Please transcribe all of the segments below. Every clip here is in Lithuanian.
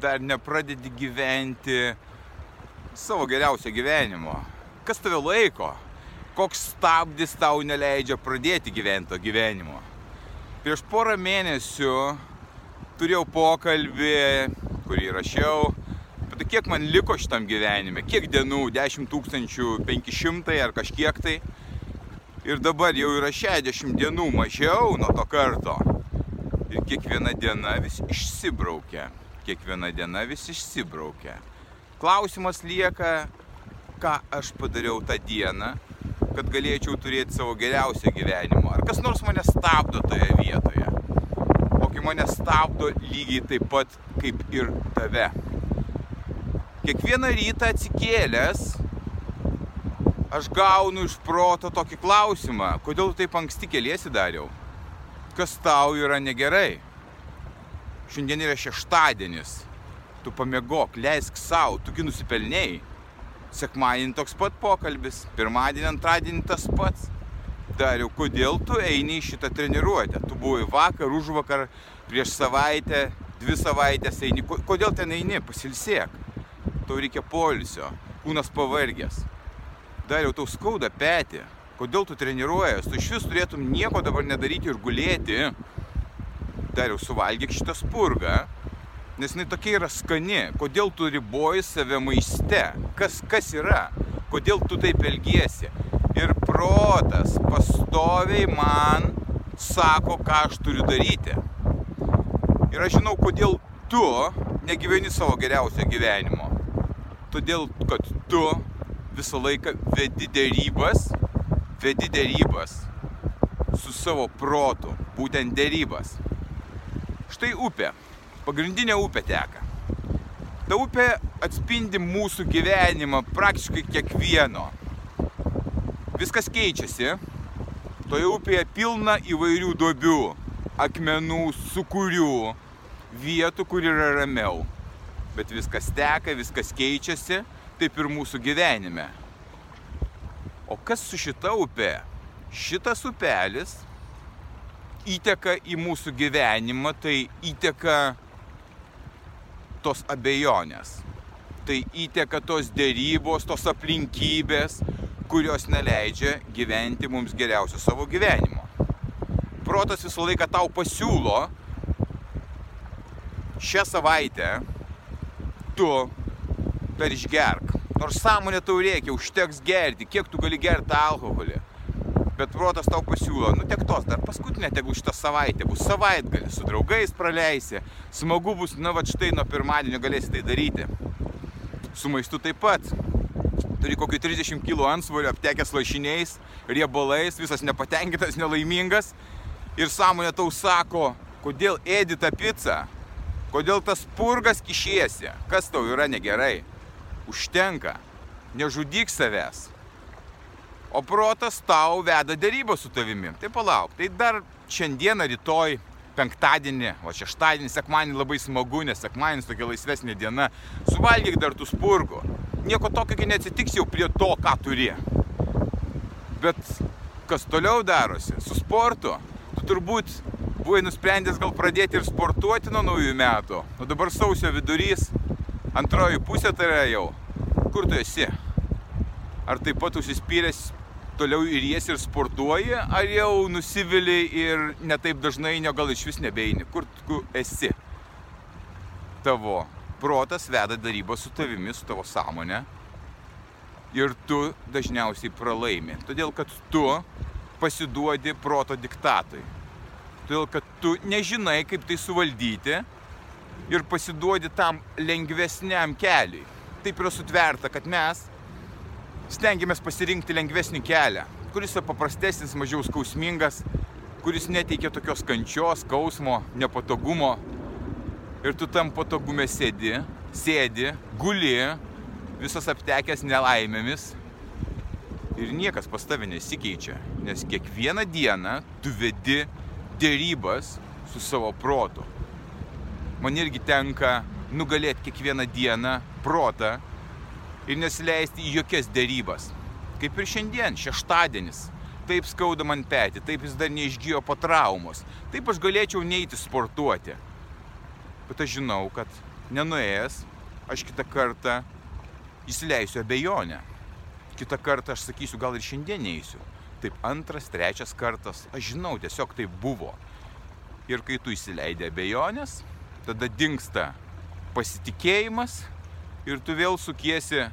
dar nepradedi gyventi savo geriausio gyvenimo? Kas tave laiko? Koks stabdis tau neleidžia pradėti gyventi to gyvenimo? Prieš porą mėnesių turėjau pokalbį, kurį rašiau, apie tai kiek man liko šitam gyvenime, kiek dienų, 10 500 ar kažkiek tai. Ir dabar jau yra 60 dienų mažiau nuo to karto. Ir kiekviena diena vis išsibraukia kiekviena diena vis išsibraukia. Klausimas lieka, ką aš padariau tą dieną, kad galėčiau turėti savo geriausią gyvenimą. Ar kas nors mane stabdo toje vietoje? O kai mane stabdo lygiai taip pat kaip ir tave. Kiekvieną rytą atsikėlęs, aš gaunu iš proto tokį klausimą, kodėl taip anksti keliesi dariau? Kas tau yra negerai? Šiandien yra šeštadienis. Tu pamiegok, leisk savo, tugi nusipelniai. Sekmadienį toks pat pokalbis, pirmadienį, antradienį tas pats. Dariau, kodėl tu eini į šitą treniruotę? Tu buvai vakar, už vakar, prieš savaitę, dvi savaitės eini. Kodėl ten eini? Pasilsėk. Tau reikia polisio, kūnas pavargęs. Dariau, tau skauda petį. Kodėl tu treniruojas? Tu iš vis turėtum nieko dabar nedaryti ir gulėti dariau, suvalgyk šitą spurgą, nes jinai tokia yra skani. Kodėl tu riboji save maiste? Kas, kas yra? Kodėl tu taip elgiesi? Ir protas pastoviai man sako, ką aš turiu daryti. Ir aš žinau, kodėl tu negyveni savo geriausio gyvenimo. Todėl, kad tu visą laiką vedi dėrybas, vedi dėrybas su savo protu, būtent dėrybas. Štai upė. Pagrindinė upė teka. Ta upė atspindi mūsų gyvenimą praktiškai kiekvieno. Viskas keičiasi. Toje upėje pilna įvairių duobių, akmenų, sukūrių, vietų, kur yra ramiau. Bet viskas teka, viskas keičiasi, taip ir mūsų gyvenime. O kas su šita upė? Šitas upelis įteka į mūsų gyvenimą, tai įteka tos abejonės. Tai įteka tos dėrybos, tos aplinkybės, kurios neleidžia gyventi mums geriausio savo gyvenimo. Protas visą laiką tau pasiūlo šią savaitę tu dar išgerk. Nors sąmonė tau reikia, užteks gerti, kiek tu gali gerti alkoholį bet protas tau pasiūlo, nu tiek tos, dar paskutinė tegul šitą savaitę bus savaitgalį, su draugais praleisi, smagu bus, na va štai nuo pirmadienio galėsi tai daryti. Su maistu taip pat. Turi kokį 30 kg ansvorio, aptekęs lašiniais, riebalais, visas nepatenkintas, nelaimingas. Ir sąmonė tau sako, kodėl ėdi tą pizzą, kodėl tas purgas kišiesi, kas tau yra negerai. Užtenka, nežudyk savęs o protas tau veda dėrybą su tavimi. Tai palauk, tai dar šiandieną, rytoj, penktadienį, o šeštadienį, sekmadienį labai smagu, nes sekmadienis tokia laisvesnė diena, suvalgyk dar tų spurgų. Nieko tokio neatsitiks jau prie to, ką turi. Bet kas toliau darosi? Su sportu? Tu turbūt buvai nusprendęs gal pradėti ir sportuoti nuo naujų metų. O dabar sausio vidurys, antroji pusė tai yra jau. Kur tu esi? Ar taip pat užsispyręs toliau ir jas ir sportuoji, ar jau nusivili ir netaip dažnai, ne gal iš vis nebeini, kur tu esi. Tavo protas veda darybą su tavimi, su tavo sąmonė ir tu dažniausiai pralaimi. Todėl, kad tu pasiduodi proto diktatui. Todėl, kad tu nežinai, kaip tai suvaldyti ir pasiduodi tam lengvesniam keliui. Taip yra sutverta, kad mes stengiamės pasirinkti lengvesnį kelią, kuris yra paprastesnis, mažiau skausmingas, kuris neteikia tokios kančios, skausmo, nepatogumo. Ir tu tam patogume sėdi, sėdi, guli, visas aptekęs nelaimėmis ir niekas pas tave nesikeičia, nes kiekvieną dieną tu vedi dėrybas su savo protu. Man irgi tenka nugalėti kiekvieną dieną protą ir nesileisti į jokias dėrybas. Kaip ir šiandien, šeštadienis. Taip skauda man petį, taip jis dar neišgyjo po traumos. Taip aš galėčiau neiti sportuoti. Bet aš žinau, kad nenuėjęs, aš kitą kartą įsileisiu abejonę. Kitą kartą aš sakysiu, gal ir šiandien neįsiu. Taip antras, trečias kartas, aš žinau, tiesiog tai buvo. Ir kai tu įsileidai abejonės, tada dinksta pasitikėjimas ir tu vėl sukiesi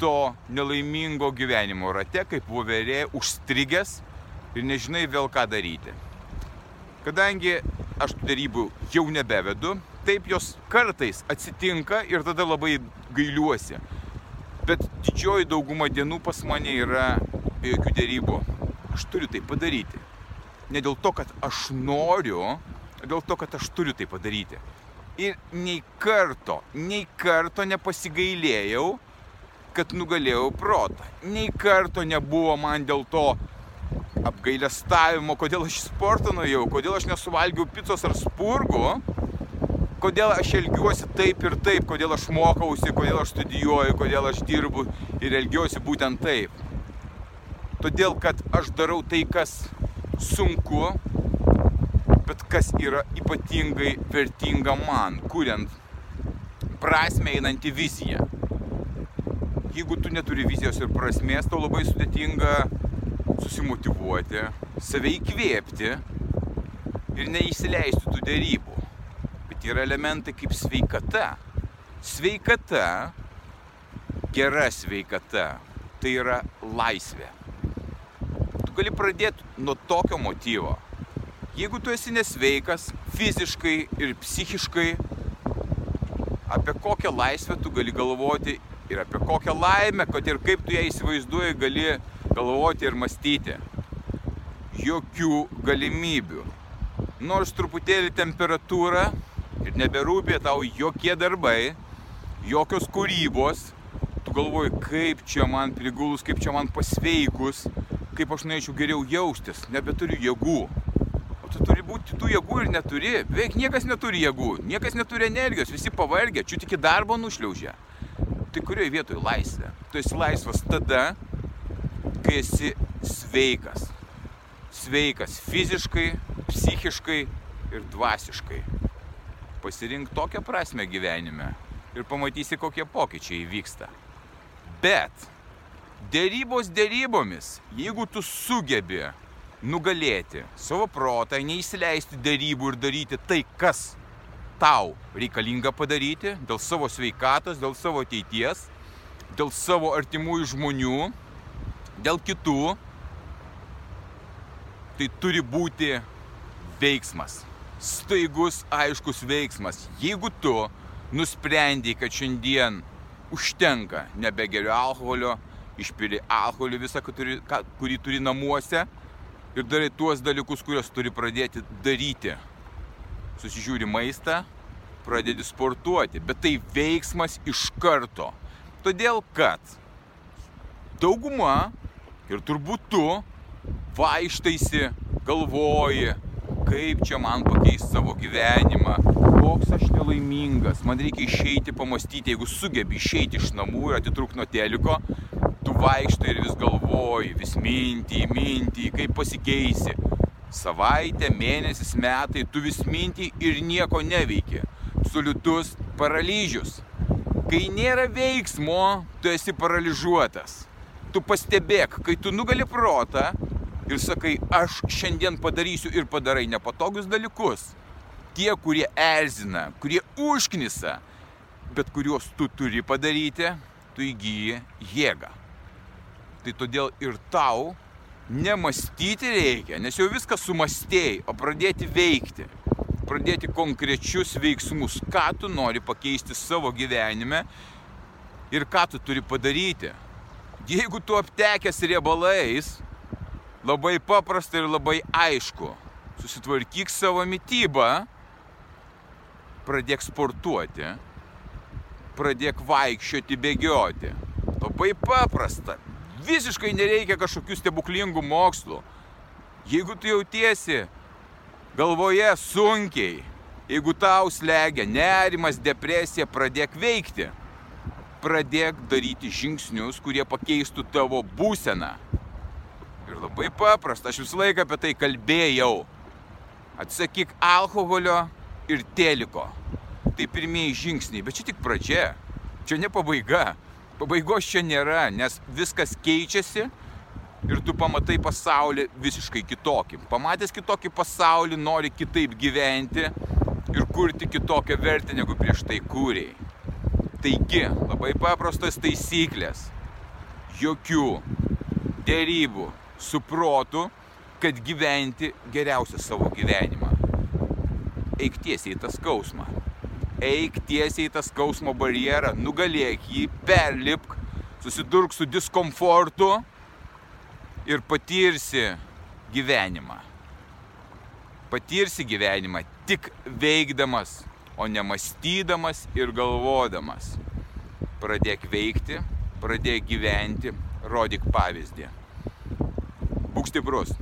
to nelaimingo gyvenimo rate, kaip voverė užstrigęs ir nežinai vėl ką daryti. Kadangi aš tų darybų jau nebevedu, taip jos kartais atsitinka ir tada labai gailiuosi. Bet didžioji dauguma dienų pas mane yra be jokių dėrybų. Aš turiu tai padaryti. Ne dėl to, kad aš noriu, dėl to, kad aš turiu tai padaryti. Ir nei karto, nei karto nepasigailėjau, kad nugalėjau protą. Nei karto nebuvo man dėl to apgailestavimo, kodėl aš į sportą nuėjau, kodėl aš nesuvalgiau picos ar spurgų, kodėl aš elgiuosi taip ir taip, kodėl aš mokausi, kodėl aš studijuoju, kodėl aš dirbu ir elgiuosi būtent taip. Todėl, kad aš darau tai, kas sunku, bet kas yra ypatingai vertinga man, kuriant prasme einantį viziją jeigu tu neturi vizijos ir prasmės, tau labai sudėtinga susimotivuoti, save įkvėpti ir neįsileisti tų dėrybų. Bet yra elementai kaip sveikata. Sveikata, gera sveikata, tai yra laisvė. Tu gali pradėti nuo tokio motyvo. Jeigu tu esi nesveikas fiziškai ir psichiškai, apie kokią laisvę tu gali galvoti ir apie kokią laimę, kad ir kaip tu ją įsivaizduoji, gali galvoti ir mąstyti. Jokių galimybių. Nors truputėlį temperatūra ir neberūpė tau jokie darbai, jokios kūrybos, tu galvoji, kaip čia man prigulus, kaip čia man pasveikus, kaip aš norėčiau geriau jaustis, nebeturiu jėgų. Tu turi būti tų jėgų ir neturi. Beveik niekas neturi jėgų, niekas neturi energijos, visi pavargę, čia tik į darbą nušliaužia tai kurioje vietoje laisvė? Tu esi laisvas tada, kai esi sveikas. Sveikas fiziškai, psichiškai ir dvasiškai. Pasirink tokią prasme gyvenime ir pamatysi, kokie pokyčiai įvyksta. Bet dėrybos dėrybomis, jeigu tu sugebi nugalėti savo protą, neįsileisti dėrybų ir daryti tai, kas tau reikalinga padaryti dėl savo sveikatos, dėl savo ateities, dėl savo artimųjų žmonių, dėl kitų, tai turi būti veiksmas. Staigus, aiškus veiksmas. Jeigu tu nusprendai, kad šiandien užtenka, nebegeriu alkoholio, išpili alkoholį visą, kurį turi namuose ir darai tuos dalykus, kuriuos turi pradėti daryti susižiūri maistą, pradedi sportuoti, bet tai veiksmas iš karto. Todėl kad dauguma ir turbūt tu vaikštaisi, galvoji, kaip čia man pakeisti savo gyvenimą, koks aš nelaimingas, man reikia išeiti pamastyti, jeigu sugebi išeiti iš namų ir atitrūk nuo teliko, tu vaikštai ir vis galvoji, vis mintį, mintį, kaip pasikeisi savaitę, mėnesis, metai, tu vis minti ir nieko neveiki. Absoliutus paralyžius. Kai nėra veiksmo, tu esi paralyžiuotas. Tu pastebėk, kai tu nugali protą ir sakai, aš šiandien padarysiu ir padarai nepatogius dalykus. Tie, kurie erzina, kurie užknisa, bet kuriuos tu turi padaryti, tu įgyji jėgą. Tai todėl ir tau nemastyti reikia, nes jau viską sumastėjai, o pradėti veikti. Pradėti konkrečius veiksmus, ką tu nori pakeisti savo gyvenime ir ką tu turi padaryti. Jeigu tu aptekęs riebalais, labai paprasta ir labai aišku. Susitvarkyk savo mytybą, pradėk sportuoti pradėk vaikščioti, bėgioti. Labai paprasta. Visiškai nereikia kažkokių stebuklingų mokslų. Jeigu tu jautiesi galvoje sunkiai, jeigu tau slegia nerimas, depresija, pradėk veikti. Pradėk daryti žingsnius, kurie pakeistų tavo būseną. Ir labai paprasta, aš visą laiką apie tai kalbėjau. Atsakyk alkoholio ir teliko. Tai pirmieji žingsniai, bet čia tik pradžia. Čia ne pabaiga. Pabaigos čia nėra, nes viskas keičiasi ir tu pamatai pasaulį visiškai kitokį. Pamatęs kitokį pasaulį, nori kitaip gyventi ir kurti kitokią vertę, negu prieš tai kūrėjai. Taigi, labai paprastos taisyklės. Jokių dėrybų su protu, kad gyventi geriausią savo gyvenimą. Eik tiesiai į tą skausmą eik tiesiai į tą skausmo barjerą, nugalėk jį, perlipk, susidurk su diskomfortu ir patirsi gyvenimą. Patirsi gyvenimą tik veikdamas, o ne mąstydamas ir galvodamas. Pradėk veikti, pradėk gyventi, rodyk pavyzdį. Būk stiprus.